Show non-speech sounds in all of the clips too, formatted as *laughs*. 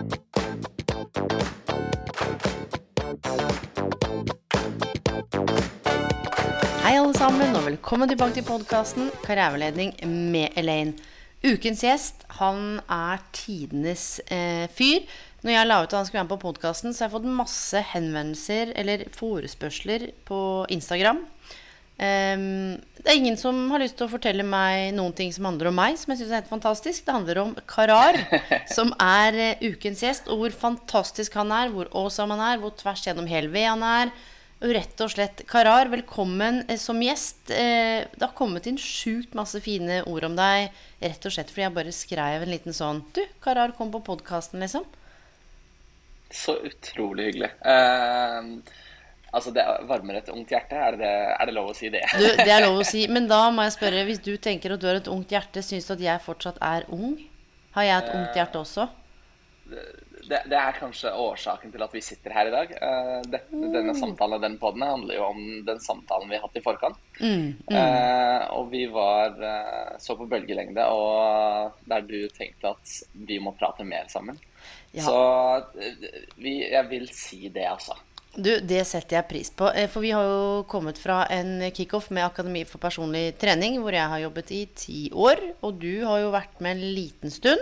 Hei alle sammen, og velkommen tilbake til podkasten Karriereveiledning med Elaine. Ukens gjest han er tidenes eh, fyr. Når jeg la ut at han skulle være med på podkasten, så har jeg fått masse henvendelser eller forespørsler på Instagram. Ehm, det er ingen som har lyst til å fortelle meg noen ting som handler om meg, som jeg syns er helt fantastisk. Det handler om Karar, *laughs* som er uh, ukens gjest, og hvor fantastisk han er, hvor awesome han er, hvor tvers gjennom hel ved han er. Og rett og slett, Karar, velkommen uh, som gjest. Uh, det har kommet inn sjukt masse fine ord om deg, rett og slett fordi jeg bare skrev en liten sånn Du, Karar kom på podkasten, liksom. Så utrolig hyggelig. Eh, altså, det varmer et ungt hjerte. Er det, er det lov å si det? Du, det er lov å *laughs* si. Men da må jeg spørre, hvis du tenker at du har et ungt hjerte, syns du at jeg fortsatt er ung? Har jeg et ungt hjerte også? det? Det er kanskje årsaken til at vi sitter her i dag. Eh, det, denne samtalen og den podden handler jo om den samtalen vi har hatt i forkant. Mm, Eh, og vi var eh, så på bølgelengde, og der du tenkte at vi må prate mer sammen. Ja. Så eh, vi, jeg vil si det, altså. Du, det setter jeg pris på. Eh, For vi har jo kommet fra en kickoff med Akademi for personlig trening, hvor jeg har jobbet i ti år. Og du har jo vært med en liten stund.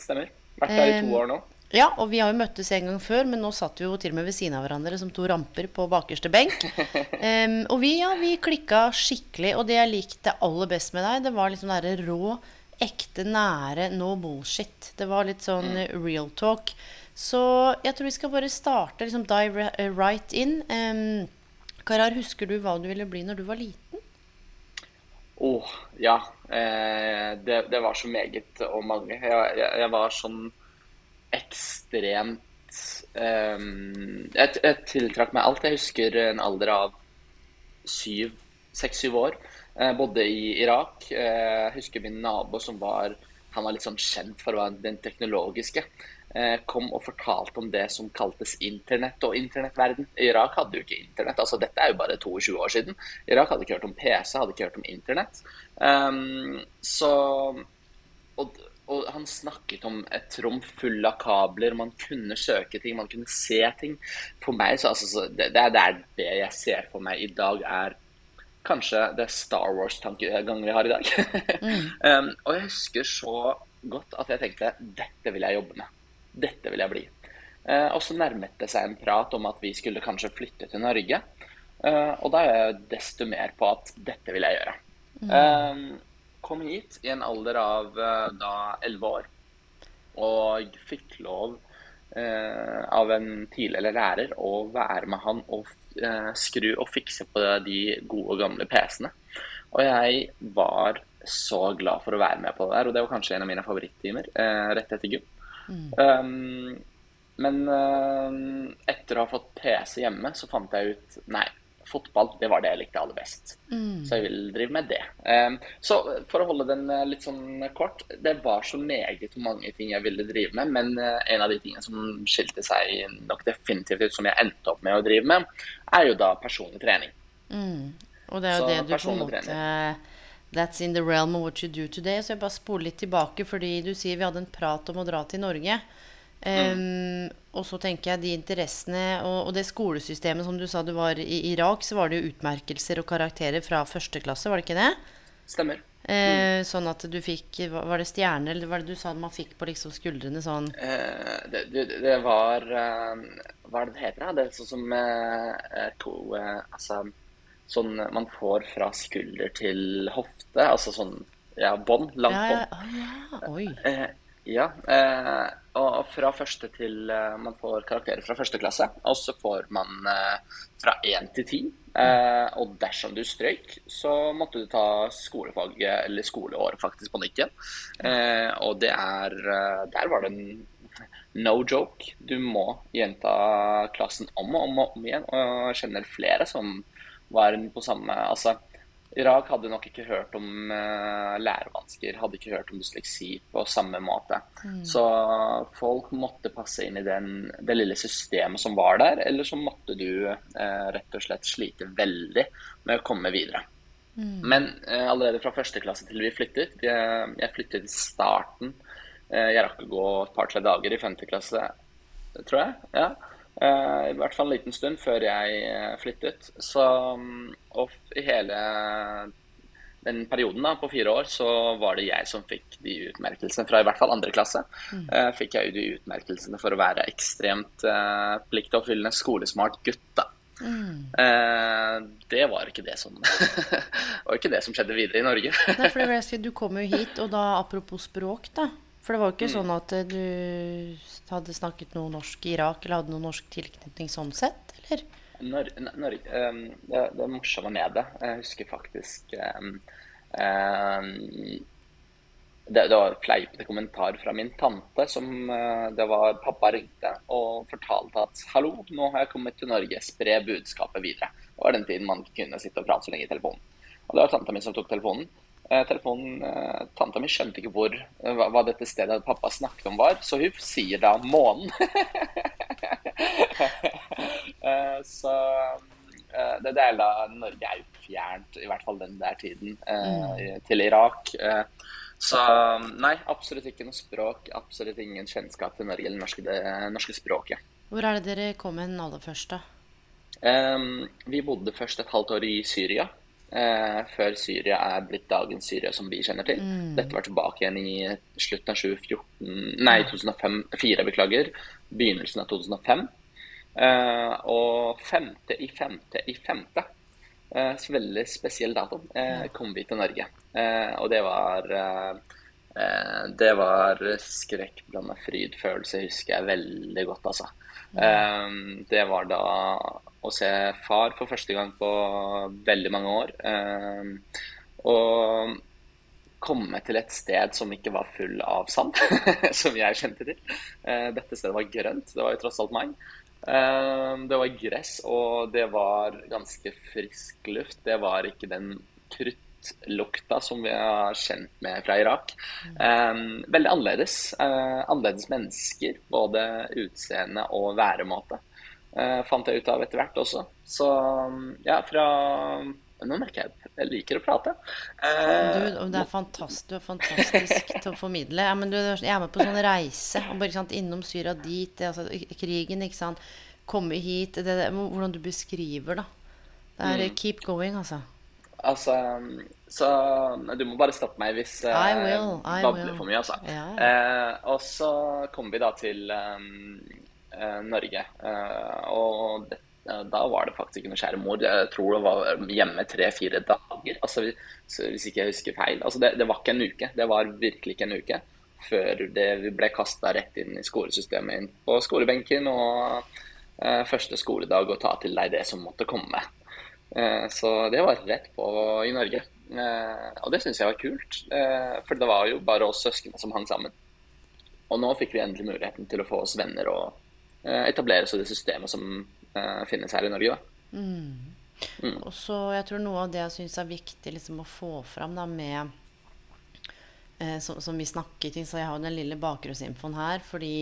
Stemmer. Vært der i Eh, to år nå. Ja, og vi har jo møttes en gang før, men nå satt vi jo til og med ved siden av hverandre som to ramper på bakerste benk. *laughs* um, og vi, ja, vi klikka skikkelig, og det jeg likte aller best med deg, det var liksom det derre rå, ekte, nære, no bullshit. Det var litt sånn mm. real talk. Så jeg tror vi skal bare starte, liksom dive right in. Um, Karar, husker du hva du ville bli når du var liten? Åh, ja. Eh, det, det var så meget og mange. Jeg, jeg, jeg var sånn ekstremt eh, jeg, jeg tiltrakk meg alt. Jeg husker en alder av syv, seks-syv år. Eh, bodde i Irak. Eh, jeg husker min nabo som var Han var litt sånn kjent for å være den teknologiske. Eh, kom og fortalte om det som kaltes internett og internettverden. Irak hadde jo ikke internett. altså Dette er jo bare 22 år siden. Irak hadde ikke hørt om PC, hadde ikke hørt om internett. Um, så og, og han snakket om et rom full av kabler. Man kunne søke ting, man kunne se ting. For meg så, altså, så det, det er det jeg ser for meg i dag, er kanskje det Star Wars-tankegangen vi har i dag. *laughs* um, og jeg husker så godt at jeg tenkte dette vil jeg jobbe med. Dette vil jeg bli. Uh, og så nærmet det seg en prat om at vi skulle kanskje flytte til Norge. Uh, og da er jeg desto mer på at dette vil jeg gjøre. Eh, kom hit i en alder av uh, da 11 år. Og fikk lov eh, av en tidligere lærer å være med han og eh, skru og fikse på de gode, gamle PC-ene. Og jeg var så glad for å være med på det der, og det var kanskje en av mine favorittimer eh, rett etter gym. Um, men uh, etter å ha fått PC hjemme, så fant jeg ut Nei, fotball det var det jeg likte aller best. Så jeg vil drive med det. Um, så for å holde den eh, litt sånn kort Det var så meget mange ting jeg ville drive med, men eh, en av de tingene som skilte seg nok definitivt ut, som jeg endte opp med å drive med, er jo da personlig trening. Og det er jo Så det du på en måte That's in the realm of what you do today. Så jeg bare spoler litt tilbake, fordi du sier vi hadde en prat om å dra til Norge. Em, og så tenker jeg de interessene og, og det skolesystemet som du sa du var i Irak, så var det jo utmerkelser og karakterer fra første klasse, var det ikke det? Stemmer. Eh, Sånn at du fikk Var det stjerner, eller var det du sa man fikk på liksom skuldrene sånn Uh, det, det, det var uh, Hva er det det heter? Det er sånn som to, Altså sånn man får fra skulder til hofte. Altså sånn ja, bånd. Langt bånd. ja, ja. Oi. Ja. Eh, og fra første til uh, Man får karakterer fra første klasse, og så får man uh, fra én til ti. Uh, og dersom du strøyk, så måtte du ta skolefaget, eller skoleåret faktisk, på nytt igjen. og det er Der var det en no joke. Du må gjenta klassen om og om, og om igjen. Og jeg kjenner flere som var på samme Altså Irak hadde nok ikke hørt om uh, lærevansker, hadde ikke hørt om dysleksi på samme måte. Mm. Så folk måtte passe inn i den, det lille systemet som var der, eller så måtte du uh, rett og slett slite veldig med å komme videre. Mm. Men uh, allerede fra første klasse til vi flyttet Jeg, jeg flyttet i starten. jeg rakk å gå et par-tre dager i femte klasse, tror jeg. ja Uh, I hvert fall en liten stund før jeg uh, flyttet. Så, um, og i hele den perioden da, på fire år så var det jeg som fikk de utmerkelsene fra i hvert fall andre klasse. Mm. Uh, fikk jeg de utmerkelsene for å være ekstremt uh, pliktoppfyllende, skolesmart gutt. da. Mm. det var ikke det som *laughs* var ikke det som skjedde videre i Norge. Nei, for det Du kom jo hit, og da apropos språk, da. For det var jo ikke mm. sånn at eh, du hadde snakket noe norsk i Irak, eller hadde noe norsk tilknytning sånn sett, eller? Når, når, um, det, det morsomme med det Jeg husker faktisk um, um, det, det, var fleipete kommentar fra min tante. som uh, det var Pappa ringte og fortalte at 'hallo, nå har jeg kommet til Norge, spre budskapet videre'. Det var den tiden man kunne sitte og prate så lenge i telefonen. Og det var tanta mi som tok telefonen. Eh, telefonen, eh, Tanta mi skjønte ikke hvor, eh, hva, hva, dette stedet pappa snakket om var, så hun sier da månen. *laughs* så det er da Norge er jo fjernt, i hvert fall den der tiden, mm. til Irak. Så nei, absolutt ikke noe språk. Absolutt ingen kjennskap til Norge eller norske, det norske språket. Hvor er det dere kom hen aller først, da? Um, vi bodde først et halvt år i Syria eh, før Syria er blitt dagens Syria som vi kjenner til. Mm. Dette var tilbake igjen i slutten av 2014 Nei, 2004, beklager. Begynnelsen av 2005. Eh, og femte i femte i femte, eh, veldig spesiell dato, eh, kom vi til Norge. Eh, og det var eh, det var skrekkblanda frydfølelse, husker jeg veldig godt, altså. Mm. Det var da å se far for første gang på veldig mange år. Eh, og komme til et sted som ikke var full av sand, *laughs* som jeg kjente til. Eh, dette stedet var grønt, det var jo tross alt meg. Eh, det var gress, og det var ganske frisk luft. Det var ikke den kruttlukta som vi har kjent med fra Irak. veldig annerledes. annerledes mennesker, både utseende og væremåte. Uh, fant jeg ut av etter hvert også. Så ja, fra Nå merker jeg jeg liker å prate. Uh, du, det er fantastisk, du er fantastisk til å formidle. Ja, men du, jeg er med på sånn reise. Og bare, sant, innom Syria dit, det, altså, krigen, ikke sant. Komme hit. Det, det, hvordan du beskriver, da. Det er mm. keep going, altså. Altså Så du må bare stoppe meg hvis uh, I babler for mye, altså. Ja. Uh, og så kommer vi da til um, Eh, Norge. Eh, og det, da var det faktisk ikke noe kjære mor. Jeg tror det var hjemme tre-fire dager. Altså, hvis ikke jeg husker feil. Altså, det, det, var ikke en uke. Det var virkelig ikke en uke før det, vi ble kasta rett inn i skolesystemet, inn på skolebenken. Og eh, første skoledag og ta til deg det som måtte komme. Eh, så det var rett på i Norge. Eh, og det syns jeg var kult. Eh, for det var jo bare oss søsknene som hang sammen. Og nå fikk vi endelig muligheten til å få oss venner og Eh, etableres i det systemet som uh, finnes her i Norge. Mm. Mm. Og så jeg tror Noe av det jeg syns er viktig liksom, å få fram da, med eh, som, som, vi snakket i, så jeg har jo den lille bakgrunnsinfoen her. Fordi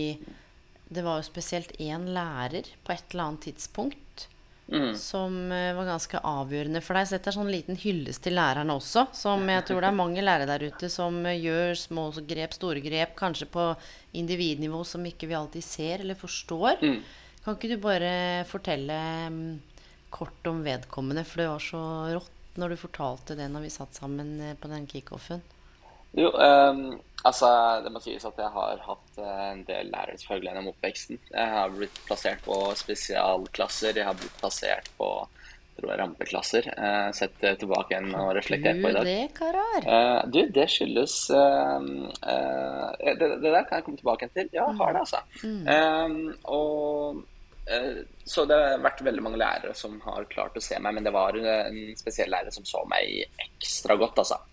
det var jo spesielt én lærer på et eller annet tidspunkt Mm. som uh, var ganske avgjørende for deg. Så dette er sånn liten hyllest til lærerne også. Som jeg tror det er mange lærere der ute som uh, gjør små grep, store grep, kanskje på individnivå som ikke vi alltid ser eller forstår. Mm. Kan ikke du bare fortelle um, kort om vedkommende, for det var så rått når du fortalte det når vi satt sammen uh, på den kickoffen? Jo, um, altså det må sies at jeg har hatt uh, en del lærere selvfølgelig gjennom oppveksten. Jeg har blitt plassert på spesialklasser, jeg har blitt plassert på tror jeg, rampeklasser. Uh, sett tilbake igjen og reflektert på i dag. Det, karar? Uh, du, det skyldes det, det, der kan jeg komme tilbake til. Ja, jeg har det, altså. Mm. Um, og uh, Så det har vært veldig mange lærere som har klart å se meg, men det var en spesiell lærer som så meg ekstra godt, altså.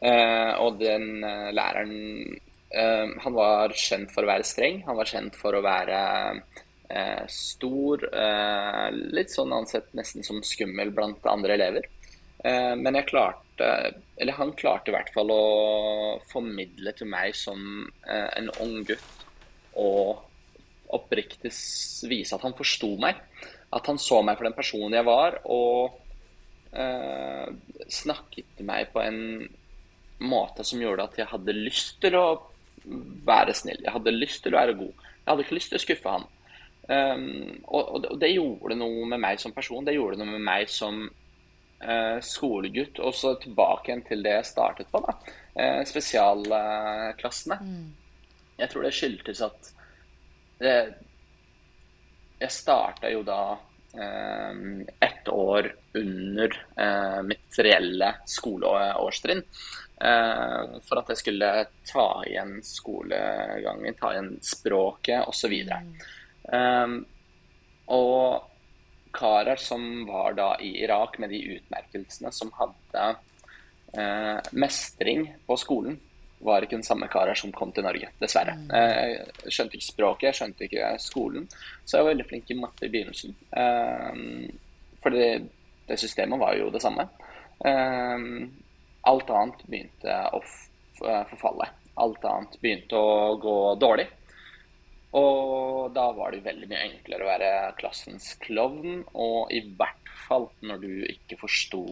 Uh, og den uh, læreren Han var kjent for å være streng. Han var kjent for å være stor, litt sånn ansett nesten som skummel blant andre elever. men jeg klarte eller han klarte i hvert fall å formidle til meg som eh, en ung gutt og oppriktig vise at han forsto meg. At han så meg for den personen jeg var, og eh, snakket til meg på en måte som gjorde at jeg hadde lyst til å være snill. Jeg hadde lyst til å være god. Jeg hadde ikke lyst til å skuffe han. Um, og, og, det gjorde noe med meg som person. Det gjorde noe med meg som uh, skolegutt. Og så tilbake igjen til det jeg startet på, da. Uh, spesialklassene. Mm. Jeg tror det skyldtes at det, Jeg starta jo da eh, ett år under eh, mitt reelle skoleårstrinn. Eh, for at jeg skulle ta igjen skolegangen, ta igjen språket osv. Mm. Um, og karer som var da i Irak med de utmerkelsene, som hadde eh, mestring på skolen, var ikke den samme karer som kom til Norge, dessverre. Mm. Eh, skjønte ikke språket, jeg skjønte ikke skolen, så jeg var veldig flink i matte i begynnelsen. Eh, fordi det systemet var jo det samme. Eh, alt annet begynte å forfalle. Alt annet begynte å gå dårlig. Og da var det veldig mye enklere å være klassens klovn, og i hvert fall når du ikke forsto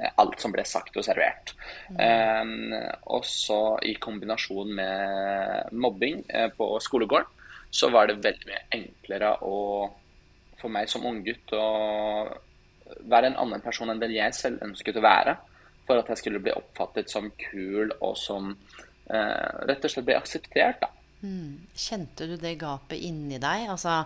eh, alt som ble sagt og servert. Mm. Um, også i kombinasjon med mobbing uh, på skolegården, så var det veldig mye enklere å, for meg som unggutt å være en annen person enn den jeg selv ønsket å være. For at jeg skulle bli oppfattet som kul og som eh, rett og slett bli akseptert. da. Mm. Kjente du det gapet inni deg? Altså,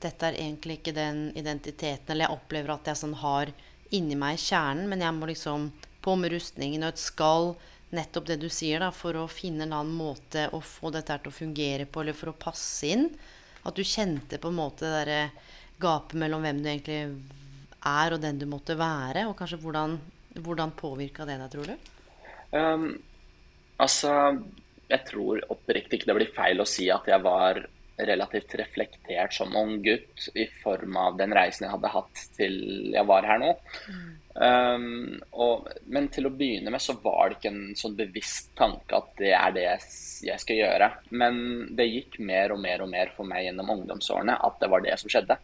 dette er egentlig ikke den identiteten Eller jeg opplever at jeg sånn har inni meg kjernen, men jeg må liksom på med rustningen og et skall. Nettopp det du sier, da, for å finne en annen måte å få dette til å fungere på, eller for å passe inn. At du kjente på en måte det derre gapet mellom hvem du egentlig er, og den du måtte være. Og kanskje hvordan, hvordan påvirka det deg, tror du? Um, altså jeg tror oppriktig ikke det blir feil å si at jeg var relativt reflektert som ung gutt i form av den reisen jeg hadde hatt til jeg var her nå. Mm. Um, og, men til å begynne med så var det ikke en sånn bevisst tanke at det er det jeg skal gjøre. Men det gikk mer og mer og mer for meg gjennom ungdomsårene at det var det som skjedde.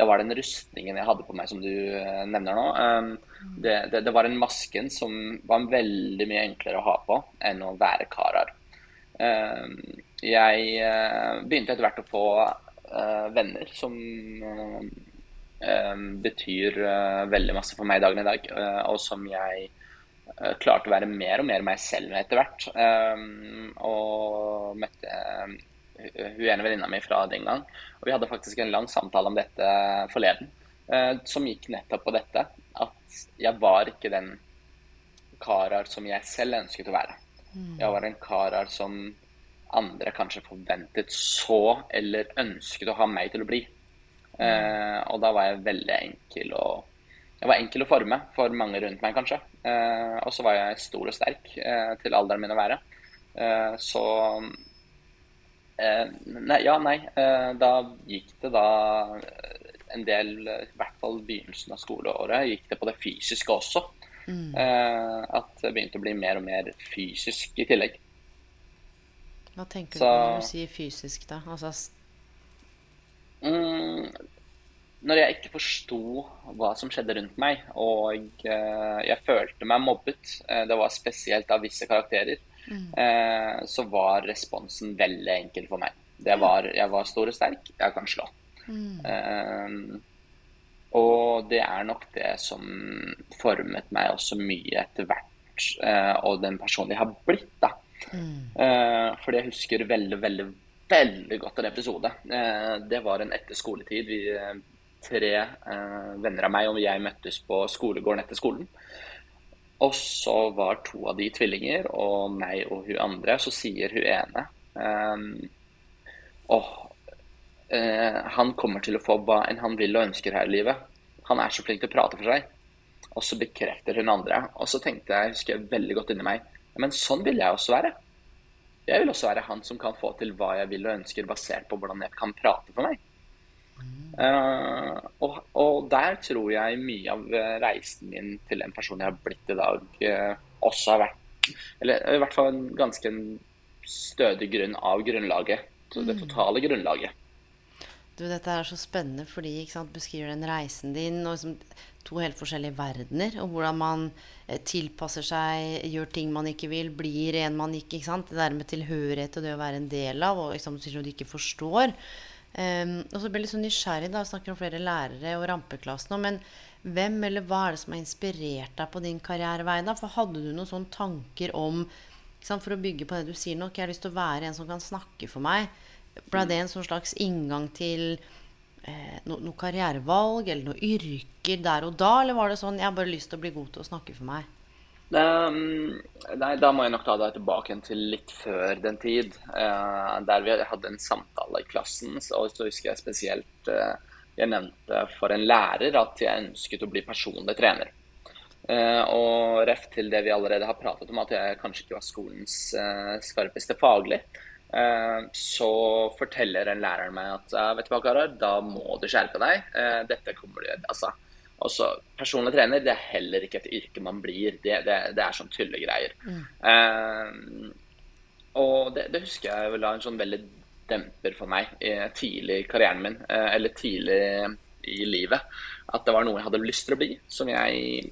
Det var den rustningen jeg hadde på meg som du uh, nevner nå. Um, det, det, det, var en masken som var veldig mye enklere å ha på enn å være karar. Ehm, jeg eh, begynte etter hvert å få eh, venner som betyr eh, veldig masse for meg i dagen i dag, og som jeg klarte å være mer og mer meg selv med etter hvert. Og møtte hun ene venninna mi fra den gang. Og vi hadde faktisk en lang samtale om dette forleden, som gikk nettopp på dette. At jeg var ikke den karar som jeg selv ønsket å være. Jeg var en karer som andre kanskje forventet så, eller ønsket å ha meg til å bli. Eh, og da var jeg veldig enkel å Jeg var enkel å forme for mange rundt meg, kanskje. Eh, og så var jeg stor og sterk eh, til alderen min å være. Eh, så eh, Nei, ja, nei. Eh, da gikk det da en del, i hvert fall begynnelsen av skoleåret, gikk det på det fysiske også. Mm. Eh, at det begynte å bli mer og mer fysisk i tillegg. Hva tenker Så, du når du sier fysisk, da? Altså mm, Når jeg ikke forsto hva som skjedde rundt meg, og eh, jeg følte meg mobbet, eh, det var spesielt av visse karakterer, mm. eh, så var responsen veldig enkel for meg. Det var, jeg var stor og sterk, jeg kan slå. Mm. Eh, og det er nok det som formet meg også mye etter hvert, eh, og den personen jeg har blitt. da. Mm. Eh, fordi jeg husker veldig, veldig, veldig godt en episode. Eh, det var en etter skoletid. Vi, tre venner av meg og jeg møttes på skolegården etter skolen. Og så var to av de tvillinger, og meg og hun andre. Så sier hun ene Um, og uh, han kommer til å få hva enn han vil og ønsker her i livet. Han er så flink til å prate for seg. Og så bekrefter hun andre. Og så tenkte jeg, husker jeg veldig godt inni meg, men sånn vil jeg også være. Jeg vil også være han som kan få til hva jeg vil og ønsker, basert på hvordan jeg kan prate for meg. Uh, og, og, der tror jeg mye av reisen min til den personen jeg har blitt i dag, uh, også har vært Eller i hvert fall en ganske stødig grunn av grunnlaget. Det mm. totale grunnlaget. Du, dette er så spennende fordi ikke sant, beskriver den reisen din og liksom, to helt forskjellige verdener. Og hvordan man eh, tilpasser seg, gjør ting man ikke vil, blir en man ikke. ikke sant? Det der med tilhørighet og det å være en del av, og liksom, du ikke forstår. Um, og så ble jeg litt sånn nysgjerrig. da, Snakker om flere lærere og rampeklassen. Men hvem eller hva er det som har inspirert deg på din karrierevei? da? For hadde du noen sånne tanker om sant, For å bygge på det du sier nok, jeg har lyst til å være en som kan snakke for meg. Ble det en sånn slags inngang til eh, no, noe karrierevalg eller noe yrker der og da? Eller var det sånn jeg har bare lyst til å bli god til å snakke for meg? Um, nei, da må jeg nok ta deg tilbake til litt før den tid. Uh, der vi hadde en samtale i klassen. Og så husker jeg spesielt uh, jeg nevnte for en lærer at jeg ønsket å bli personlig trener. Uh, og ref til det vi allerede har pratet om, at jeg kanskje ikke var skolens skarpeste faglig. Så forteller en læreren meg at vet du hva, Karar, da må du skjerpe deg. Dette kommer du altså, også, personlig trener det er heller ikke et yrke man blir. Det, det, det er sånn tullegreier. Mm. Uh, og det, det, husker jeg vel var en sånn veldig demper for meg tidlig i karrieren min, uh, eller tidlig i livet. At det var noe jeg hadde lyst til å bli, som jeg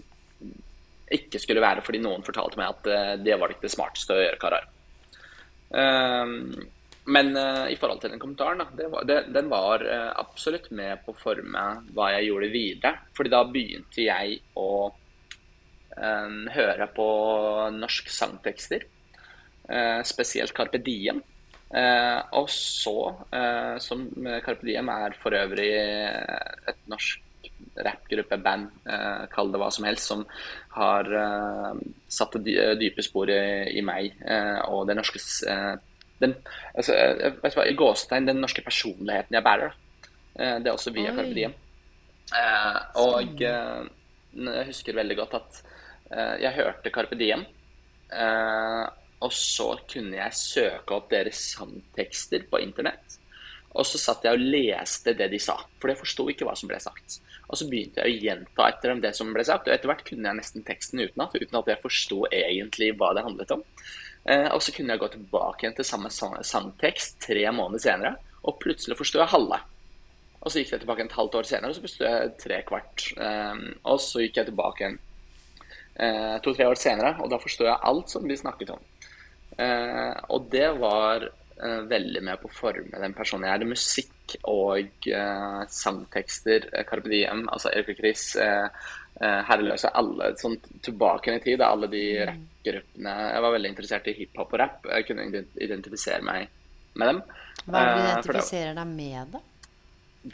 ikke skulle være fordi noen fortalte meg at uh, det var ikke det smarteste å gjøre karriere. Uh, men uh, i forhold til den kommentaren, da, var, det, den var uh, absolutt med på å forme hva jeg gjorde videre. Fordi da begynte jeg å uh, høre på norsk sangtekster. Spesielt Carpe Diem. og så, som Carpe Diem er for øvrig et norsk rappgruppe, band, kall det hva som helst, som har satt dype spor i, i meg og det norske den, altså, vet hva, i gåstein, den norske personligheten jeg bærer. Da. det er også via Carpe Diem. Eh, og eh, jeg husker veldig godt at jeg hørte Carpe Diem. og så kunne jeg søke opp deres sangtekster på internett. Og så satt jeg og leste det de sa, for jeg forsto ikke hva som ble sagt. Og så begynte jeg å gjenta etter dem det som ble sagt, og etter hvert kunne jeg nesten teksten utenat, uten at jeg forsto egentlig hva det handlet om. Eh, og så kunne jeg gå tilbake igjen til samme sangtekst tre måneder senere, og plutselig forsto jeg halve. Og så gikk jeg tilbake et halvt år senere, og så forsto jeg tre kvart. Eh, og så gikk jeg tilbake igjen eh, to-tre år senere, og da forsto jeg alt som vi snakket om. og det var veldig med på å forme den personen jeg er. Det musikk og sangtekster, Carpe Diem, altså Erik og Chris, Eh, herreløse. Alle sånn tilbake i tid, alle de mm. rappgruppene Jeg var veldig interessert i hiphop og rapp. Jeg kunne identifisere meg med dem. Hva er det du eh, identifiserer deg med, da?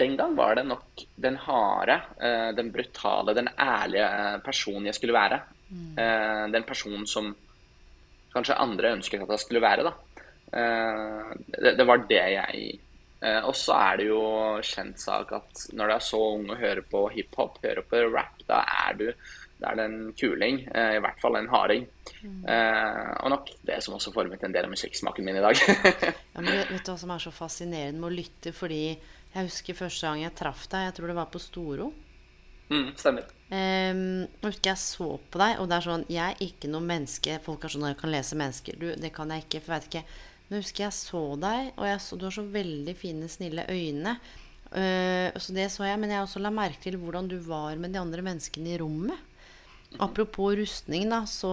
Den gang var det nok den harde, eh, den brutale, den ærlige personen jeg skulle være. Mm. Den personen som kanskje andre ønsket at jeg skulle være, da. Det var det jeg Eh, og så er det jo kjent sak at når du er så ung og hører på hiphop, hører på rap, da er du da er det en kuling. Eh, I hvert fall en harding. Mm. Eh, og nok det som også formet en del av musikksmaken min i dag. *laughs* ja, men vet du hva som er så fascinerende med å lytte? Fordi jeg husker første gang jeg traff deg, jeg tror det var på Storo. Mm, stemmer. Um, jeg husker jeg så på deg, og det er sånn Jeg er ikke noe menneske Folk er sånn jeg kan lese mennesker. Du, det kan jeg ikke, for jeg vet ikke jeg husker jeg så deg, og så, du har så veldig fine, snille øyne. Uh, så det så jeg, Men jeg også la merke til hvordan du var med de andre menneskene i rommet. Apropos rustning, da, så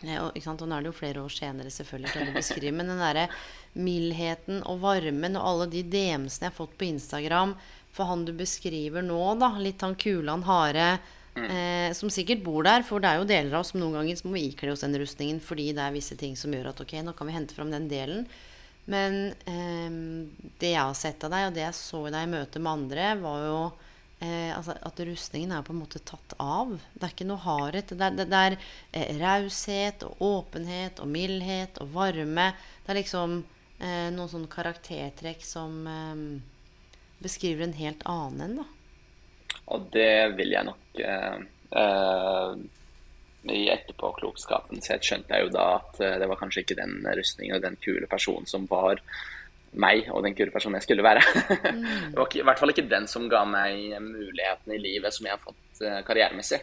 ja, sant, og nå er det jo flere år senere, selvfølgelig, til å beskrive, men den derre mildheten og varmen og alle de DM-ene jeg har fått på Instagram for han du beskriver nå, da, litt han Kulan Hare Eh, som sikkert bor der, for det er jo deler av oss som noen ganger må ikle oss den rustningen fordi det er visse ting som gjør at ok, nå kan vi hente fram den delen. Men eh, det jeg har sett av deg, og det jeg så i deg i møte med andre, var jo eh, altså at rustningen er på en måte tatt av. Det er ikke noe hardhet. Det er, det, det er eh, raushet og åpenhet og mildhet og varme. Det er liksom eh, noen sånne karaktertrekk som eh, beskriver en helt annen en, da? Og det vil jeg nok eh, eh, I etterpåklokskapen så skjønte jeg jo da at eh, det var kanskje ikke den rustningen og den kule personen som var meg og den kule personen jeg skulle være. *laughs* Mm. det var ikke, i hvert fall ikke den som ga meg mulighetene i livet som jeg har fått eh, karrieremessig.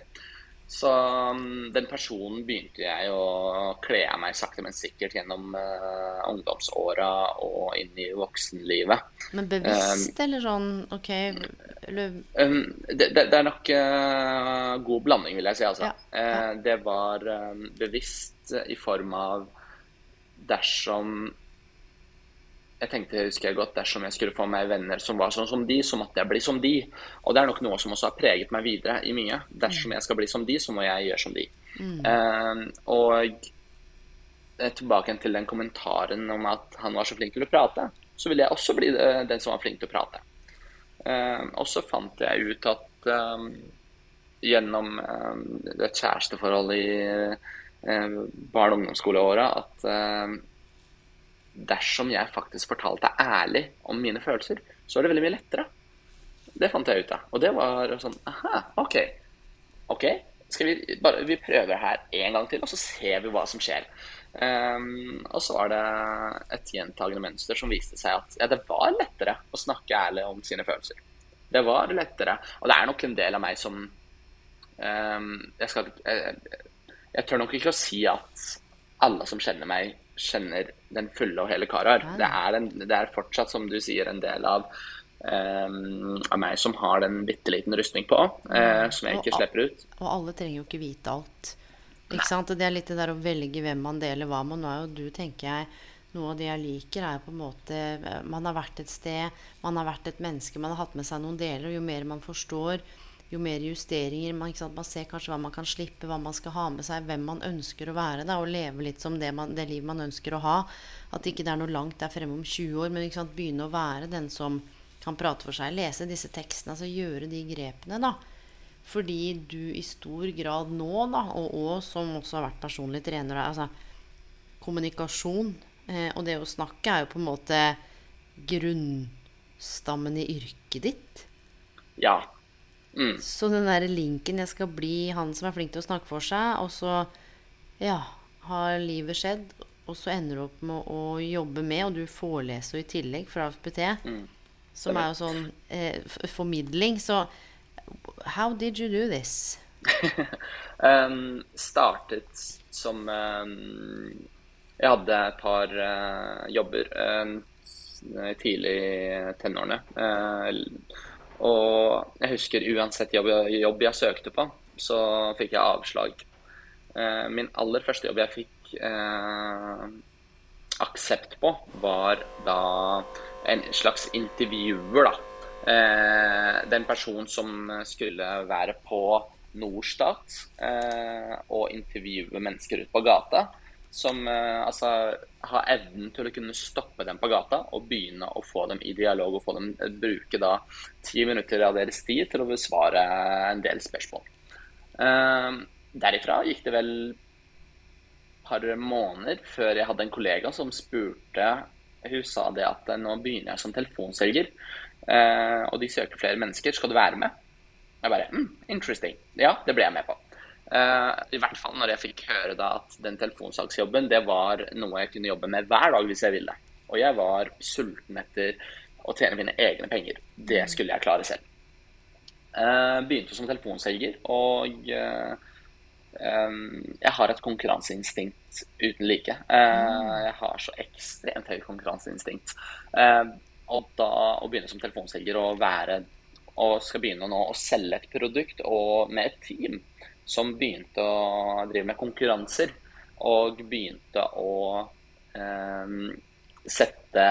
Så um, den personen begynte jeg å kle av meg sakte, men sikkert gjennom uh, ungdomsåra og inn i voksenlivet. Men bevisst, um, eller sånn OK eller... Um, det, det, det, er nok uh, god blanding, vil jeg si. Altså. Ja. Ja. Uh, det var um, bevisst i form av dersom jeg tenkte, husker jeg godt, dersom jeg skulle få meg venner som var sånn som de, så måtte jeg bli som de. Og det er nok noe som også har preget meg videre i mye. Dersom jeg skal bli som de, så må jeg gjøre som de. Mm. Uh, og tilbake til den kommentaren om at han var så flink til å prate, så ville jeg også bli den som var flink til å prate. Uh, og så fant jeg ut at um, gjennom um, et kjæresteforhold i uh, barne- og ungdomsskoleåra at dersom jeg faktisk fortalte ærlig om mine følelser, så er det veldig mye lettere. Det fant jeg ut av. Og det var sånn Aha, OK. OK, skal vi bare vi prøver her en gang til, og så ser vi hva som skjer. Um, og så var det et gjentagende mønster som viste seg at ja, det var lettere å snakke ærlig om sine følelser. Det var lettere. Og det er nok en del av meg som um, jeg, skal, jeg, jeg tør nok ikke å si at alle som kjenner meg, kjenner den fulle og hele Karar. Det er, en, det er fortsatt, som du sier, en del av, um, av meg som har den bitte liten rustning på, uh, som jeg ikke slipper ut. Og alle trenger jo ikke vite alt. Ikke sant? Det er litt det der å velge hvem man deler hva med. Nå er jo du, tenker jeg noe av det jeg liker, er på en måte Man har vært et sted, man har vært et menneske, man har hatt med seg noen deler. Og jo mer man forstår, jo mer justeringer man, man, ser kanskje hva man kan slippe, hva man skal ha med seg, hvem man ønsker å være, da, og leve litt som det, man, det livet man ønsker å ha. At ikke det er noe langt der fremme om 20 år, men sant, begynne å være den som kan prate for seg, lese disse tekstene, altså gjøre de grepene, da. Fordi du i stor grad nå, da, og, og som også har vært personlig trener altså, Kommunikasjon eh, og det å snakke er jo på en måte grunnstammen i yrket ditt. Ja, Mm. Så den der linken 'jeg skal bli han som er flink til å snakke for seg', og så ja, har livet skjedd, og så ender du opp med å jobbe med, og du foreleser i tillegg fra FPT, mm. som er jo sånn eh, formidling. Så how did you do this? *laughs* um, startet som um, Jeg hadde et par uh, jobber um, tidlig i tenårene. Uh, og jeg husker uansett jobb, jobb jeg søkte på, så fikk jeg avslag. Eh, min aller første jobb jeg fikk eh, aksept på, var da en slags intervjuer, da. Eh, den personen som skulle være på Norstat eh, og intervjue mennesker ute på gata som uh, altså, har evnen til å kunne stoppe dem på gata og begynne å få dem i dialog og få dem uh, bruke da ti minutter av deres tid til å besvare en del spørsmål. Uh, derifra gikk det vel et par måneder før jeg hadde en kollega som spurte Hun sa det at nå begynner jeg som telefonselger, og de søker flere mennesker. Skal du være med? Jeg bare mm, Interesting. Ja, det ble jeg med på. Uh, I hvert fall når jeg fikk høre da at den telefonsalgsjobben det var noe jeg kunne jobbe med hver dag hvis jeg ville. Og jeg var sulten etter å tjene mine egne penger. Det skulle jeg klare selv. Uh, begynte som telefonselger, og um, jeg har et konkurranseinstinkt uten like. Mm. jeg har så ekstremt høyt konkurranseinstinkt. og da å begynne som telefonselger og være og skal begynne nå å selge et produkt og med et team som begynte å drive med konkurranser. Og begynte å eh, sette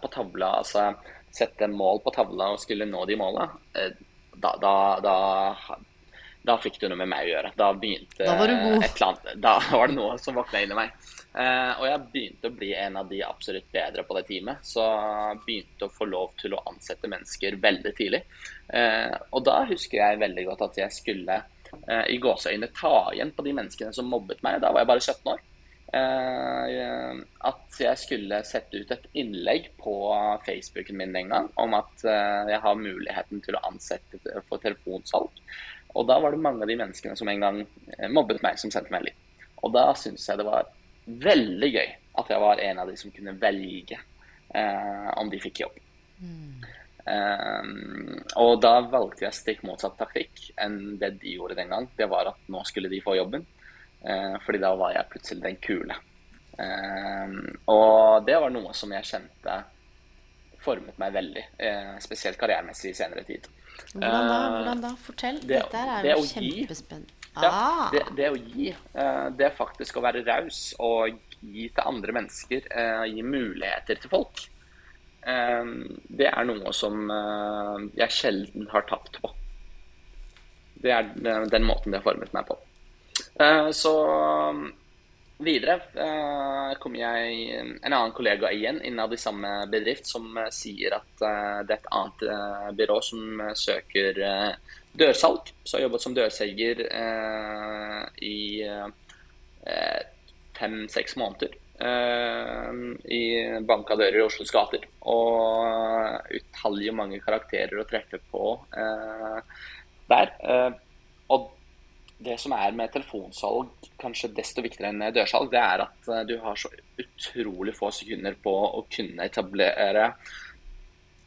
på tavla, altså sette mål på tavla og skulle nå de måla. Eh, da, da, da, da, fikk du noe med meg å gjøre. Da begynte var, annet, da var det noe som våkna inni meg. Eh, og jeg begynte å bli en av de absolutt bedre på det teamet. Så begynte å få lov til å ansette mennesker veldig tidlig. Eh, og da husker jeg veldig godt at jeg skulle eh, i gåseøyne ta igjen på de menneskene som mobbet meg. Da var jeg bare 17 år. eh, at jeg skulle sette ut et innlegg på Facebooken min en gang om at eh, jeg har muligheten til å ansette for telefonsalg. Og da var det mange av de menneskene som en gang eh, mobbet meg, som sendte melding. Og da syntes jeg det var veldig gøy at jeg var en av de som kunne velge eh, om de fikk jobb. Mm. Um, og da valgte jeg stikk motsatt taktikk enn det de gjorde den gang. Det var at nå skulle de få jobben. Uh, fordi da var jeg plutselig den kule. Um, og det var noe som jeg kjente formet meg veldig. Uh, spesielt karrieremessig i senere tid. Hvordan da? Hvordan da? Fortell. Det, Dette er jo kjempespennende. Ja, ah. det, det, å gi, uh, det er faktisk å være raus og gi til andre mennesker. gi muligheter til folk. Ehm, det er noe som eh, jeg sjelden har tapt på. Det er den måten det har formet meg på. Eh, så videre eh, kommer jeg en annen kollega igjen innad i samme bedrift som sier at det er et annet byrå som søker dørsalg. Så jeg har jobbet som dørselger i fem-seks måneder. Uh, i banka dører i Oslos gater. Og utallige mange karakterer å treffe på uh, der. Uh, og det som er med telefonsalg, kanskje desto viktigere enn dørsalg, det er at du har så utrolig få sekunder på å kunne etablere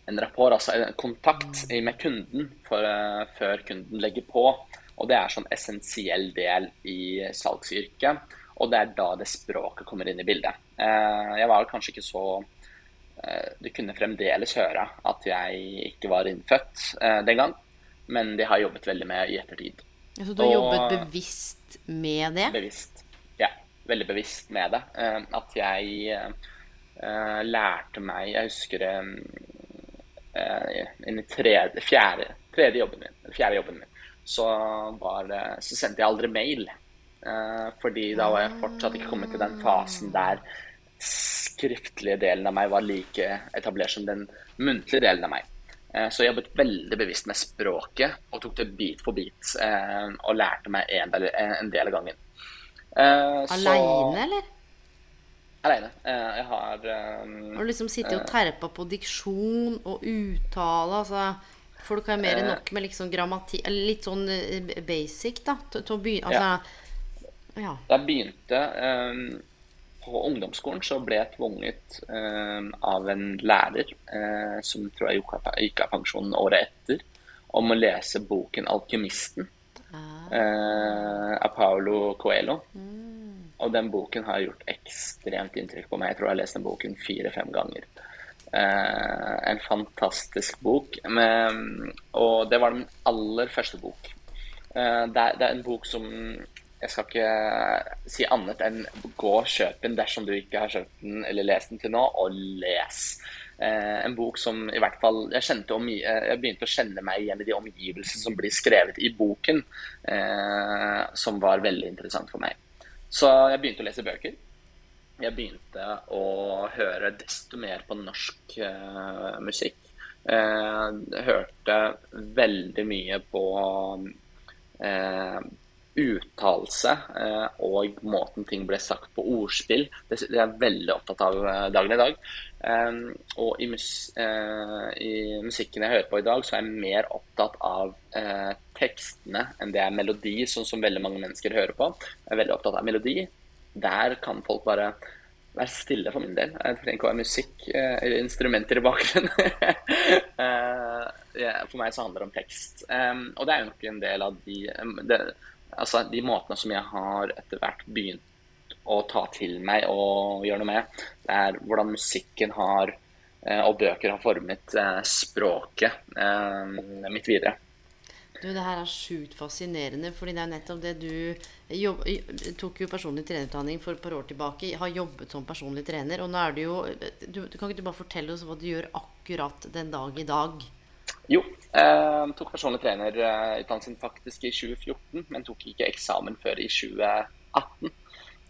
en rapport, altså en kontakt med kunden for, før kunden legger på. Og det er sånn essensiell del i salgsyrket. Og det er da det språket kommer inn i bildet. Eh, jeg var kanskje ikke så eh, Du kunne fremdeles høre at jeg ikke var innfødt eh, den gang, men det har jeg jobbet veldig med i ettertid. Så du har og, jobbet bevisst med det? Bevisst. Ja, veldig bevisst med det. At jeg lærte meg Jeg husker i tredje, fjerde, tredje jobben min, fjerde jobben min, så, var, så sendte jeg aldri mail. Uh, fordi da var jeg fortsatt ikke kommet til den fasen der skriftlige delen av meg var like etablert som den muntlige delen av meg. Uh, så jeg jobbet veldig bevisst med språket og tok det bit for bit uh, og lærte meg en del, en del av gangen. Aleine, eller? Aleine. jeg har Har du liksom sittet og terpa på diksjon og uttale? altså... Folk har mer enn nok med liksom grammatikk Litt sånn basic, da. Til å begynne, altså, ja. Ja. Da jeg begynte um, på ungdomsskolen, så ble jeg tvunget um, av en lærer uh, som tror jeg gikk av pensjonen året etter, om å lese boken 'Alkymisten' ah. uh, av Paolo Coelho. Mm. Og den boken har gjort ekstremt inntrykk på meg. Jeg tror jeg har lest den boken fire-fem ganger. Uh, en fantastisk bok. Med, og det var den aller første bok. Uh, det, er, det, er, en bok som jeg skal ikke si annet enn gå og kjøp den dersom du ikke har kjøpt den eller lest den til nå, og les. Eh, en bok som i hvert fall jeg, om, eh, jeg, begynte å kjenne meg igjen i de omgivelsene som blir skrevet i boken, eh, som var veldig interessant for meg. Så jeg begynte å lese bøker. Jeg begynte å høre desto mer på norsk eh, musikk. Eh, hørte veldig mye på eh, uttalelse eh, og måten ting ble sagt på ordspill. Det er jeg veldig opptatt av eh, dagen i dag. Eh, og i, mus i, musikken jeg hører på i dag, så er jeg mer opptatt av tekstene enn det er melodi, sånn som veldig mange mennesker hører på. Jeg er veldig opptatt av melodi. Der kan folk bare være stille for min del. Jeg trenger ikke å være musikk eller instrumenter i bakgrunnen. *laughs* for meg så handler det om tekst. og det er jo nok en del av de altså de måtene som jeg har etter hvert begynt å ta til meg og gjøre noe med, det er hvordan musikken har eh, og bøker har formet eh, språket eh, mitt videre. Du, det her er sjukt fascinerende, fordi det er nettopp det du jobb, tok jo personlig trenerutdanning for et par år tilbake. Har jobbet som personlig trener. Og nå er det jo du, Kan ikke du bare fortelle oss hva du gjør akkurat den dag i dag? Jo, eh, tok personlig trenerutdannelsen faktisk i 2014, men tok ikke eksamen før i 2018.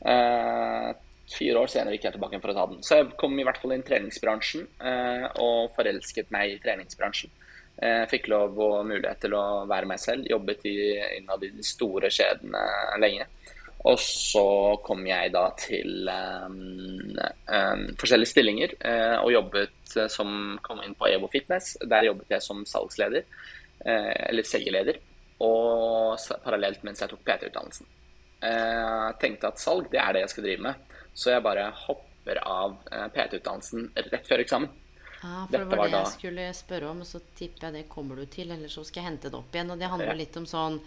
Eh, fire år senere gikk jeg tilbake for å ta den. Så jeg kom i hvert fall inn i treningsbransjen eh, og forelsket meg i treningsbransjen. Jeg eh, fikk lov og mulighet til å være meg selv. Jobbet i innad i de store skjedene lenge. Og så kom jeg da til um, um, forskjellige stillinger uh, og jobbet uh, som kom inn på Evo Fitness. Der jobbet jeg som salgsleder, uh, eller selgerleder, og parallelt mens jeg tok PT-utdannelsen. Jeg tenkte at salg, det er det jeg skal drive med. Så jeg bare hopper av PT-utdannelsen rett før eksamen. Ja, for det var, var det jeg skulle spørre om, så tipper jeg det kommer du til. Eller så skal jeg hente det opp igjen. Og det handler ja. litt om sånn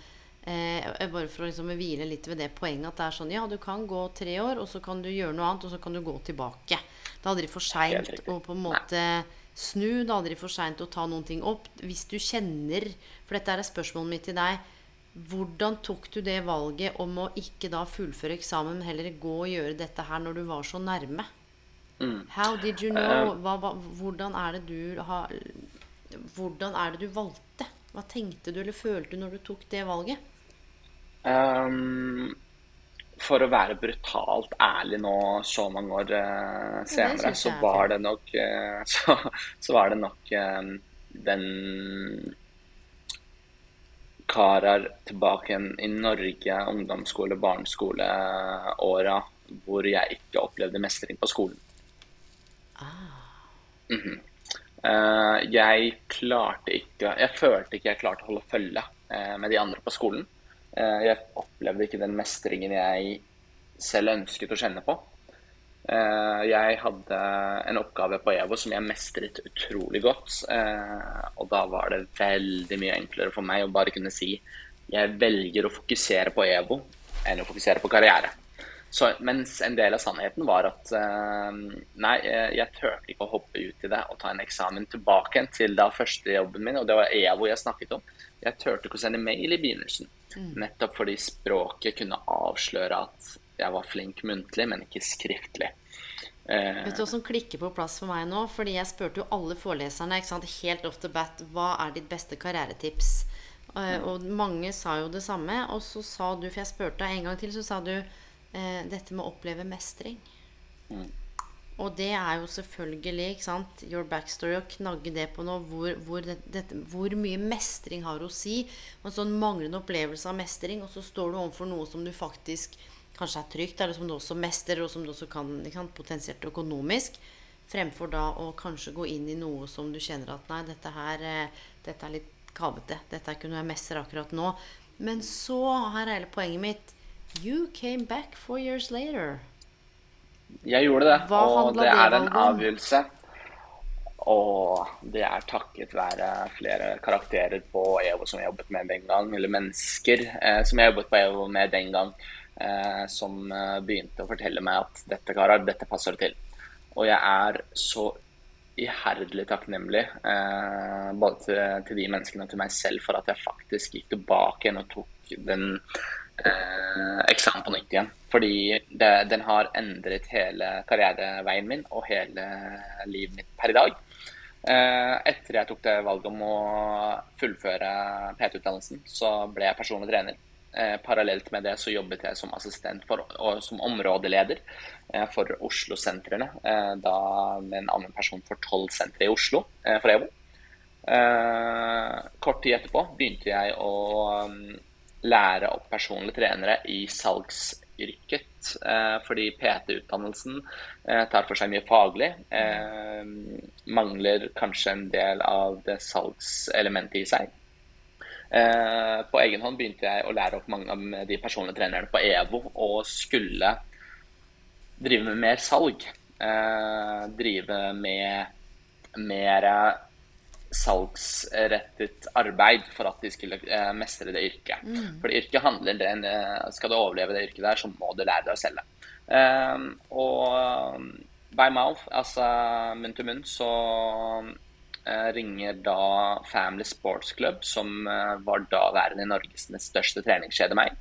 Eh, bare for å liksom hvile litt ved det poenget at det er sånn Ja, du kan gå tre år, og så kan du gjøre noe annet, og så kan du gå tilbake. Det er aldri for seint å på en måte snu. Det er aldri for seint å ta noen ting opp. Hvis du kjenner For dette er spørsmålet mitt til deg. Hvordan tok du det valget om å ikke da fullføre eksamen, men heller gå og gjøre dette her når du var så nærme? Mm. How did you know? Eh. Hva, hva, hvordan er det du har Hvordan er det du valgte? Hva tenkte du eller følte du når du tok det valget? Um, for å være brutalt ærlig nå så mange år uh, senere, så var det nok uh, *laughs* så, så, var det nok uh, den karer tilbake i Norge, ungdomsskole, barneskoleåra, hvor jeg ikke opplevde mestring på skolen. Ah. Mm -hmm. jeg klarte ikke Jeg følte ikke jeg klarte å holde følge med de andre på skolen. Eh, jeg opplevde ikke den mestringen jeg selv ønsket å kjenne på. Eh, jeg hadde en oppgave på EVO som jeg mestret utrolig godt. Eh, og da var det veldig mye enklere for meg å bare kunne si jeg velger å fokusere på EVO enn å fokusere på karriere. Så, mens en del av sannheten var at nei, jeg turte ikke å hoppe ut i det og ta en eksamen tilbake til da første jobben min, og det var EVO jeg snakket om. Jeg turte ikke å sende mail i begynnelsen. Mm. Nettopp fordi språket kunne avsløre at jeg var flink muntlig, men ikke skriftlig. Uh, Vet du hva som klikker på plass for meg nå? Fordi jeg spurte jo alle foreleserne sant, helt off the bat hva er ditt beste karrieretips. Uh. Og mange sa jo det samme. Og så sa du, for jeg spurte en gang til, så sa du eh, dette med å oppleve mestring. Mm. Og det er jo selvfølgelig ikke sant, your backstory å knagge det på noe. Hvor, hvor, det, dette, hvor mye mestring har å si. Og en sånn manglende opplevelse av mestring, og så står du overfor noe som du faktisk kanskje er trygt, eller som du også mestrer, og som du også kan sant, potensielt økonomisk. Fremfor da å kanskje gå inn i noe som du kjenner at nei, dette her eh, dette er litt kavete. Dette er ikke noe jeg mestrer akkurat nå. Men så, her er hele poenget mitt You came back four years later. Jeg gjorde det, Hva og det er en avgjørelse. Og det er takket være flere karakterer på EVO som jeg jobbet med den gang, eller mennesker eh, som jeg jobbet på EVO med den gang, eh, som eh, begynte å fortelle meg at dette, karer, dette passer til. Og jeg er så iherdelig takknemlig eh, både til, til, de menneskene og til meg selv for at jeg faktisk gikk tilbake igjen og tok den eksamen på nytt igjen. Fordi det, den har endret hele karriereveien min og hele livet mitt per i dag. Eh, etter jeg tok det valget om å fullføre PT-utdannelsen, så ble jeg personlig trener. Eh, parallelt med det så jobbet jeg som assistent for, og som områdeleder eh, for Oslo-sentrene. Eh, da med en annen person for tolv sentre i Oslo eh, for EVO. Eh, kort tid etterpå begynte jeg å um, lære opp personlige trenere i salgsyrket. Eh, fordi PT-utdannelsen eh, tar for seg mye faglig. Eh, mangler kanskje en del av det salgselementet i seg. På egen hånd begynte jeg å lære opp mange av de personlige trenerne på EVO og skulle drive med mer salg. Drive med mer salgsrettet arbeid for at de skulle eh, mestre det yrket. Mm. For yrket handler det, eh, Skal du overleve det yrket der, så må du lære deg å selge. Um, og um, by mouth, altså munn til munn, så ringer da Family Sports Club, som var daværende Norges største treningskjede, meg.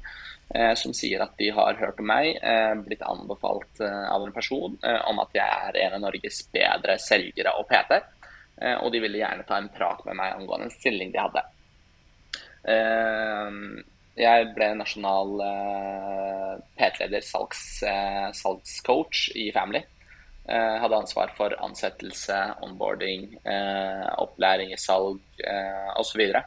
Som sier at de har hørt om meg, blitt anbefalt av en person om at jeg er en av Norges bedre selgere og PT-er. Eh, og de ville gjerne ta en prat med meg angående en stilling de hadde. Eh, jeg ble nasjonal eh, PT-leder, salgs, salgscoach i Family. Hadde ansvar for ansettelse, onboarding, opplæring i salg osv. Så,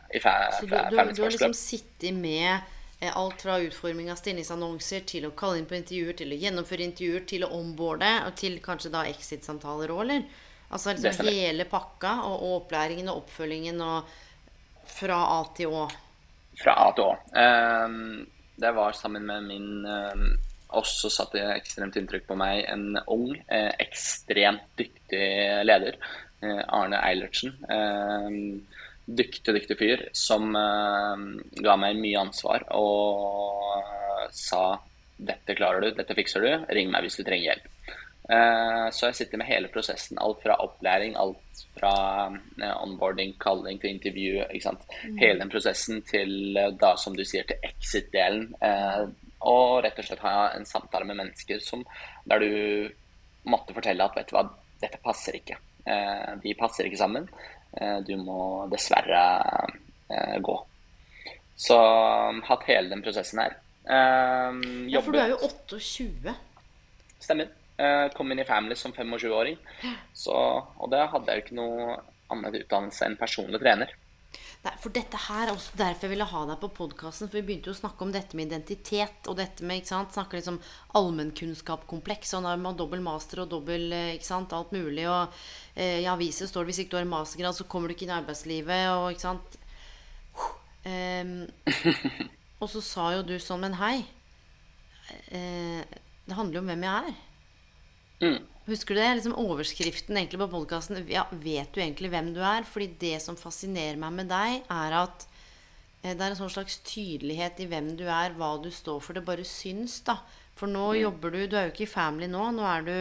så du, du, du har liksom sittet med alt fra utforming av stillingsannonser til å kalle inn på intervjuer, til å gjennomføre intervjuer, til å onboarde, og til kanskje da exit-samtaler òg, eller? Altså liksom hele pakka, og, opplæringen og oppfølgingen og fra A til Å. Fra A til Å. Um, det var sammen med min um, også satte ekstremt inntrykk på meg en ung, eh, ekstremt dyktig leder. eh, Arne Eilertsen. Eh, dyktig, dyktig fyr som ehm, ga meg mye ansvar og sa dette klarer du, dette fikser du, ring meg hvis du trenger hjelp. Eh, Så jeg sitter med hele prosessen. Alt fra opplæring, alt fra eh, onboarding, calling til intervju. sant? Hele den prosessen til eh, da, som du sier, til exit-delen. Og rett og slett ha en samtale med mennesker som, der du måtte fortelle at vet du hva, dette passer ikke. De passer ikke sammen. Du må dessverre gå. Så hatt hele den prosessen her. Eh, Ja, for du er jo 28. Stemmer. Eh, kom inn i Family som 25-åring. Og da hadde jeg jo ikke noe annet utdannelse enn personlig trener. Nei, for dette her er også derfor jeg ville ha deg på podkasten. For vi begynte jo å snakke om dette med identitet og dette med ikke sant, Snakke litt om allmennkunnskapskompleks. Og da med dobbel master og dobbel eh, ikke sant, alt mulig. Og eh, i aviser står det hvis ikke du har mastergrad, så kommer du ikke inn i arbeidslivet. Og ikke sant. um, *laughs* og så sa jo du sånn Men hei. Eh, det handler jo om hvem jeg er. Mm. Husker du det? Liksom overskriften på podkasten ja, Vet du egentlig hvem du er? Fordi det som fascinerer meg med deg, er at eh, det er en sånn slags tydelighet i hvem du er, hva du står for. Det bare syns, da. For nå jobber du Du er jo ikke i Family nå. Nå er du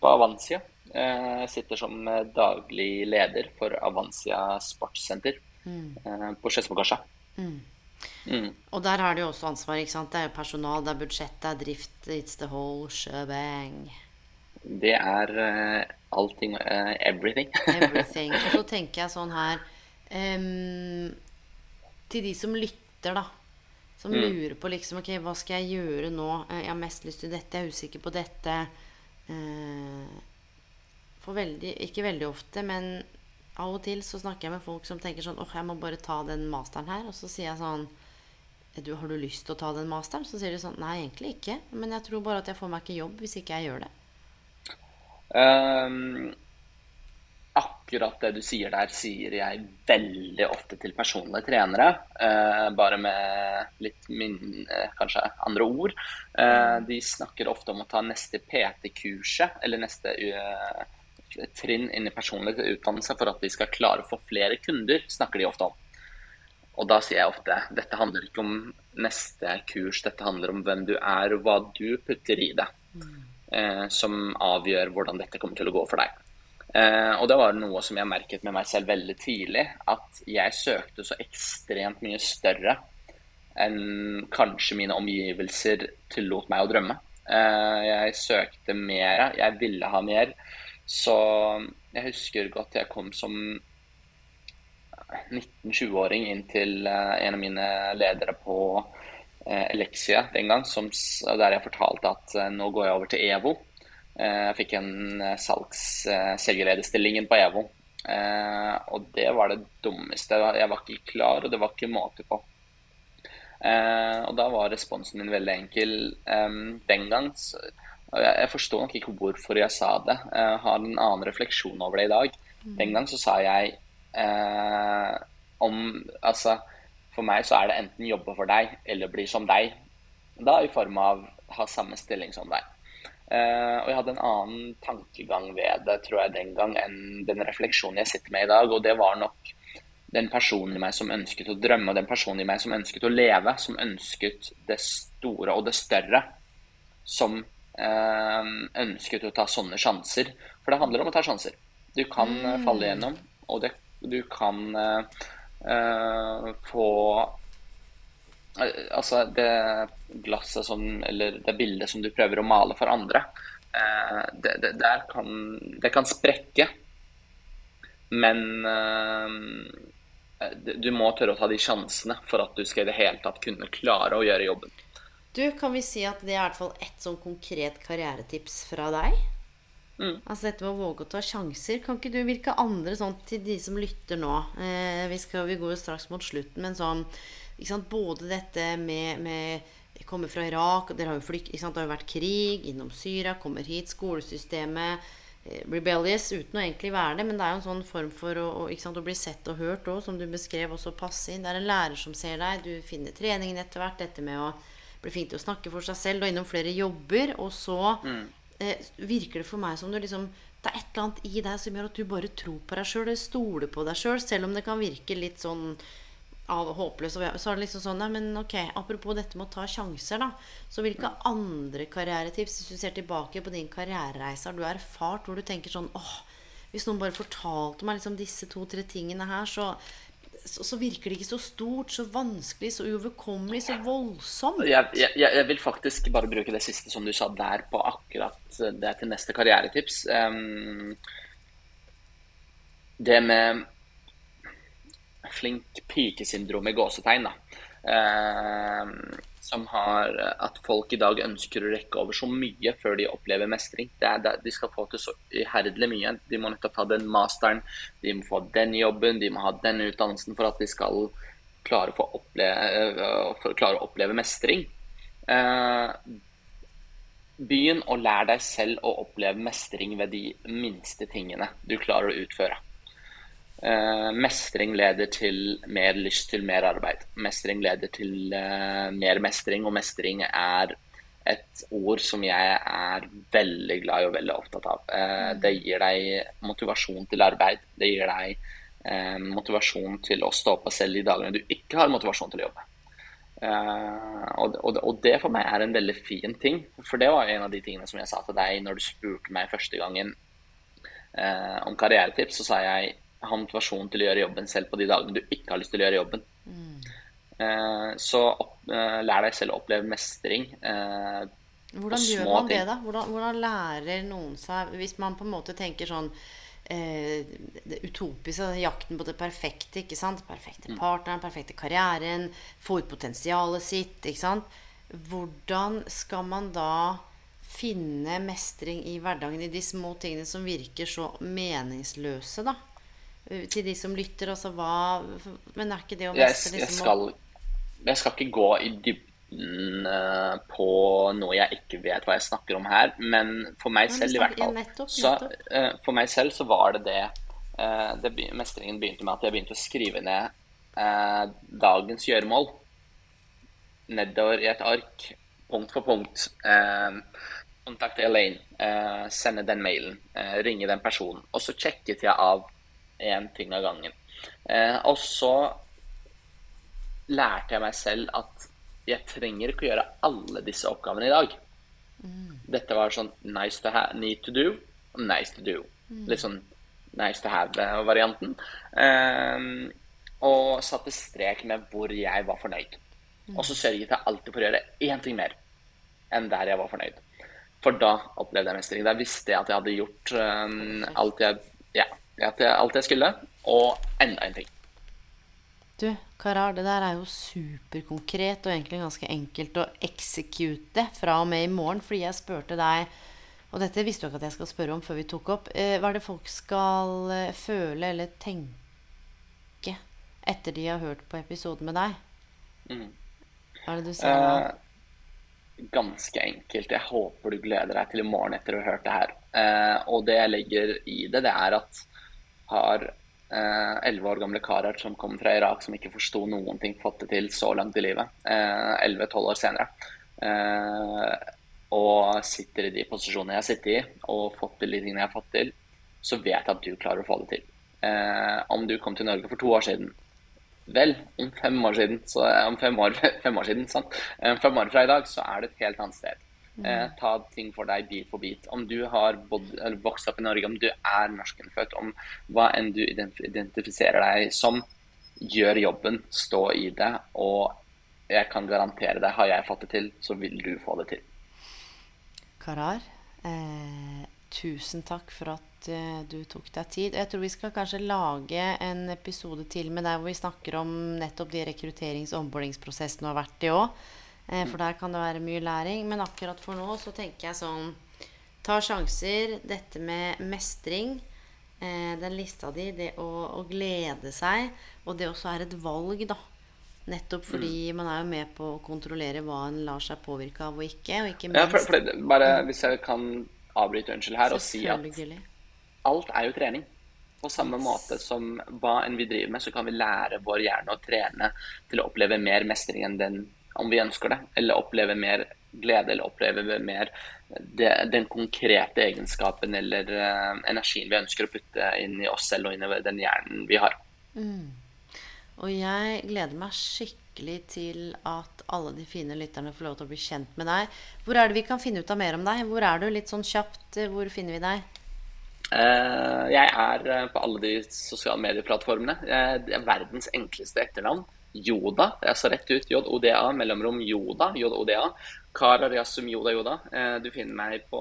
På Avancia. Eh, Jeg sitter som eh, daglig leder for Avancia Sportssenter mm. på Skedsmokorset. Mm. Og der har du jo også ansvar. ikke sant? Det er jo personal, det er budsjett, det er drift. It's the whole shebang. Det er uh, allting, uh, everything. *laughs* Everything. Og så tenker jeg sånn her um, Til de som lytter, da. Som lurer på liksom Ok, hva skal jeg gjøre nå? Eh, Jeg har mest lyst til dette, jeg er usikker på dette. Uh, for veldig Ikke veldig ofte, men av og til så snakker jeg med folk som tenker sånn åh, jeg må bare ta den masteren her. Og så sier jeg sånn du, Har du lyst til å ta den masteren? Så sier de sånn Nei, egentlig ikke. Men jeg tror bare at jeg får meg ikke jobb hvis ikke jeg gjør det. Um, akkurat det du sier der, sier jeg veldig ofte til personlige trenere. Uh, bare med litt min, eh, kanskje andre ord. Uh, de snakker ofte om å ta neste PT-kurset, eller neste eh, trinn inn i personlig utdannelse for at de skal klare å få flere kunder, snakker de ofte om. Og da sier jeg ofte dette handler ikke om neste kurs, dette handler om hvem du er og hva du putter i det eh, som avgjør hvordan dette kommer til å gå for deg. Eh, og det var noe som jeg merket med meg selv veldig tidlig, at jeg søkte så ekstremt mye større enn kanskje mine omgivelser tillot meg å drømme. Eh, jeg søkte mer, jeg ville ha mer. Så jeg husker godt jeg kom som 19-20-åring inn til eh, en av mine ledere på eh, Elexia den gang, som, der jeg fortalte at eh, nå går jeg over til EVO. Eh, Jeg fikk en eh, eh, selgerlederstillingen på EVO. Eh, Og det var det dummeste. Jeg var ikke klar, og det var ikke måte på. Eh, Og da var responsen min veldig enkel. Eh, Den gang så, jeg, forstår nok ikke hvorfor jeg sa det. Jeg har en annen refleksjon over det i dag. Den gang så sa jeg eh, om Altså, for meg så er det enten jobbe for deg eller bli som deg. Da i form av ha samme stilling som deg. Eh, og jeg hadde en annen tankegang ved det, tror jeg, den gang enn den refleksjonen jeg sitter med i dag. Og det var nok den personen i meg som ønsket å drømme, og den personen i meg som ønsket å leve, som ønsket det store og det større. Som ønsket å ta sånne sjanser. For det handler om å ta sjanser. Du kan mm. falle gjennom, og det, du kan eh, eh, få Eh, Altså, det glasset som Eller det bildet som du prøver å male for andre, uh, det, det, der kan, det kan sprekke. Men uh, du må tørre å ta de sjansene for at du skal i det hele tatt kunne klare å gjøre jobben. Du, kan vi si at det er i hvert fall ett sånn konkret karrieretips fra deg? Mm. Altså dette med å våge å ta sjanser. Kan ikke du virke andre sånn til de som lytter nå? Eh, vi, skal, vi går jo straks mot slutten, men sånn sant, både dette med, med kommer fra Irak, dere har jo flykt, sant, det har jo vært krig innom Syria, kommer hit, skolesystemet eh, Rebellious uten å egentlig være det, men det er jo en sånn form for å, å, sant, å bli sett og hørt òg, som du beskrev, også passe inn. Det er en lærer som ser deg, du finner treningen etter hvert, dette med å bli flink til å snakke for seg selv, og innom flere jobber, og så eh, virker det for meg som du liksom det er et eller annet i deg som gjør at du bare tror på deg sjøl, stoler på deg sjøl, selv om det kan virke litt sånn av håpløs. Så er det liksom sånn, nei, men ok, Apropos dette med å ta sjanser, da. Så hvilke andre karrieretips, hvis du ser tilbake på din karrierereise, har du erfart hvor du tenker sånn åh, Hvis noen bare fortalte meg liksom disse to-tre tingene her, så, så, så, virker det ikke så stort, så vanskelig, så uoverkommelig, så voldsomt. Jeg, jeg, jeg, vil faktisk bare bruke det siste som du sa der, på akkurat det til neste karrieretips. Um, det med flink pike-syndrom i gåsetegn, da. Uh, som har at folk i dag ønsker å rekke over så mye før de opplever mestring. Det er, det, de skal få til så iherdelig mye. De må nettopp ta den masteren, de må få den jobben, de må ha den utdannelsen for at de skal klare, å oppleve, klare å oppleve mestring. Eh, begynn å lære deg selv å oppleve mestring ved de minste tingene du klarer å utføre. Uh, mestring leder til mer lyst til mer arbeid. Mestring leder til uh, mer mestring, og mestring er et ord som jeg er veldig glad i og veldig opptatt av. Uh, det gir deg motivasjon til arbeid. Det gir deg motivasjon til å stå på selv de dagene du ikke har motivasjon til å jobbe. Og, og, og, det for meg er en veldig fin ting. For det var en av de tingene som jeg sa til deg når du spurte meg første gangen om karrieretips. Så sa jeg ha motivasjon til å gjøre jobben selv på de dagene du ikke har lyst til å gjøre jobben. Mm. Uh, så opp, uh, lær deg selv å oppleve mestring. Uh, hvordan gjør man det, da? Hvordan, hvordan, lærer noen seg Hvis man på en måte tenker sånn det utopiske, jakten på det perfekte. ikke sant? Perfekte mm. partneren, perfekte karrieren, få ut potensialet sitt. ikke sant? Hvordan skal man da finne mestring i hverdagen, i de små tingene som virker så meningsløse, da? Til de som lytter, også hva Men er ikke det å mestre liksom, jeg, skal, jeg skal ikke gå i dybden uh, på noe jeg ikke vet hva jeg snakker om her, men for meg selv i hvert fall nettopp, så, uh, For meg selv så var det det, det Mestringen begynte med at jeg begynte å skrive ned dagens gjøremål nedover i et ark, punkt for punkt. kontakte Elaine, sende den mailen, ringe den personen. Og så sjekket jeg av én ting av gangen. Eh, og så lærte jeg meg selv at jeg trenger ikke å gjøre alle disse oppgavene i dag. Mm. Dette var sånn nice to have, need to do, nice to do. Mm. Litt sånn nice to have-varianten. Eh, og satte strek med hvor jeg var fornøyd. Mm. Og så sørget jeg alltid for å gjøre én ting mer enn der jeg var fornøyd. For da opplevde jeg mestring. Da visste jeg at jeg hadde gjort um, alt jeg Ja at jeg, alt jeg skulle, og enda en ting. Du, Karar, det der er jo superkonkret og egentlig ganske enkelt å eksekute fra og med i morgen. Fordi jeg spurte deg, og dette visste du ikke at jeg skal spørre om før vi tok opp, eh, hva er det folk skal eh, føle eller tenke etter de har hørt på episoden med deg? Mm. Hva er det du sier da? Eh, ganske enkelt. Jeg håper du gleder deg til i morgen etter å ha hørt det her. Eh, og det jeg legger i det, det er at har eh, elleve år gamle karer som kommer fra Irak, som ikke forsto noen ting, fått det til så langt i livet. Eh, elleve-tolv år senere. Eh, og sitter i de posisjonene jeg sitter i, og fått til de tingene jeg har fått til, så vet jeg at du klarer å få det til. om du kom til Norge for to år siden, Vel, om fem år siden, så, om fem år, *laughs* fem år siden, sant? fem år fra i dag, så er det et helt annet sted. Eh, ta ting for deg bit for bit. Om du har bod, vokst opp i Norge, om du er norskenfødt om hva enn du identifiserer deg som, gjør jobben, stå i det. Og jeg kan garantere deg, har jeg fått det til, så vil du få det til. Karar, eh, tusen takk for at eh, du tok deg tid. Jeg tror vi skal kanskje lage en episode til med deg hvor vi snakker om nettopp de rekrutterings- og ombordingsprosessene du har vært i òg. Eh, for der kan det være mye læring. Men akkurat for nå så tenker jeg sånn Ta sjanser. Dette med mestring. Eh, den lista di, det å, å, glede seg. Og det også er et valg, da. Nettopp fordi man er jo med på å kontrollere hva en lar seg påvirke av og ikke. Og ikke Ja, for, for bare hvis jeg kan avbryte unnskyld her og si at alt er jo trening. På samme måte som hva enn vi driver med, så kan vi lære vår hjerne å trene til å oppleve mer mestring enn den om vi ønsker det. Eller oppleve mer glede, eller oppleve mer det, den konkrete egenskapen eller uh, energien vi ønsker å putte inn i oss selv og inn i den hjernen vi har. Og jeg gleder meg skikkelig til at alle de fine lytterne får lov til å bli kjent med deg. Hvor er det vi kan finne ut av mer om deg? Hvor er du? Litt sånn kjapt. Hvor finner vi deg? Uh, jeg er eh, på alle de sosiale medieplattformene. Jeg- er verdens enkleste etternavn. Yoda. Jeg er rett ut. J-O-D-A, mellomrom Joda, JODA. Karariasum Joda Joda. Eh, Du finner meg på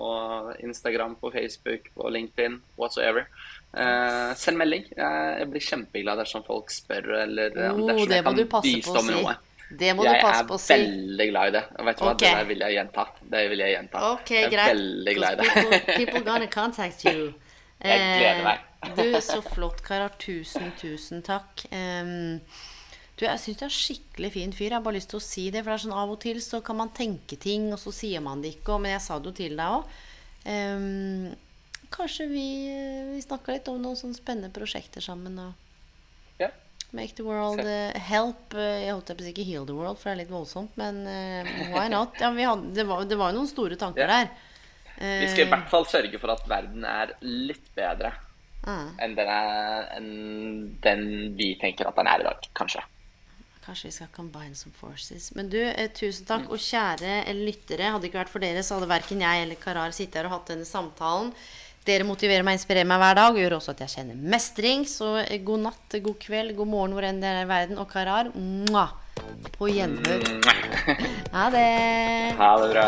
Instagram, på Facebook, på LinkedIn, whatsoever. Eh, Send melding. Eh, Jeg blir kjempeglad dersom folk spør, eller eh, Oh, dersom jeg kan du passe på bistå med si. noe. Det må jeg du passe er på å si. veldig glad i det. Vet du hva, Ok. det vil jeg gjenta. Det vil jeg gjenta. Okay, jeg er greit. veldig glad i det. People, people gonna contact you. *laughs* Jeg gleder meg. Du, så flott, Karar. Tusen, tusen takk. Em, du, jeg syns du er skikkelig fin fyr. Jeg har bare lyst til å si det. For det er sånn av og til så kan man tenke ting, og så sier man det ikke. og- Men jeg sa det jo til deg òg. kanskje vi, vi snakka litt om noen sånne spennende prosjekter sammen. og Ja. Make the world uh, help eh, Jeg holdt på å si ikke heal the world, for det er litt voldsomt. Men uh, why not? Ja, vi hadde, det, var, det var jo noen store tanker Ja. der. Vi skal i hvert fall sørge for at verden er litt bedre Ah. enn den, er, enn den vi tenker at den er i dag, kanskje. Kanskje vi skal combine some forces. Men du, eh, tusen takk. Og kjære lyttere, hadde det ikke vært for dere, så hadde verken jeg eller Karar sittet her og hatt denne samtalen. Dere motiverer meg og inspirerer meg hver dag og gjør også at jeg kjenner mestring. Så eh, god natt, god kveld, god morgen hvor enn dere er i verden. Og Karar, mwah, på gjenhør. *laughs* Ha det. Ha det bra.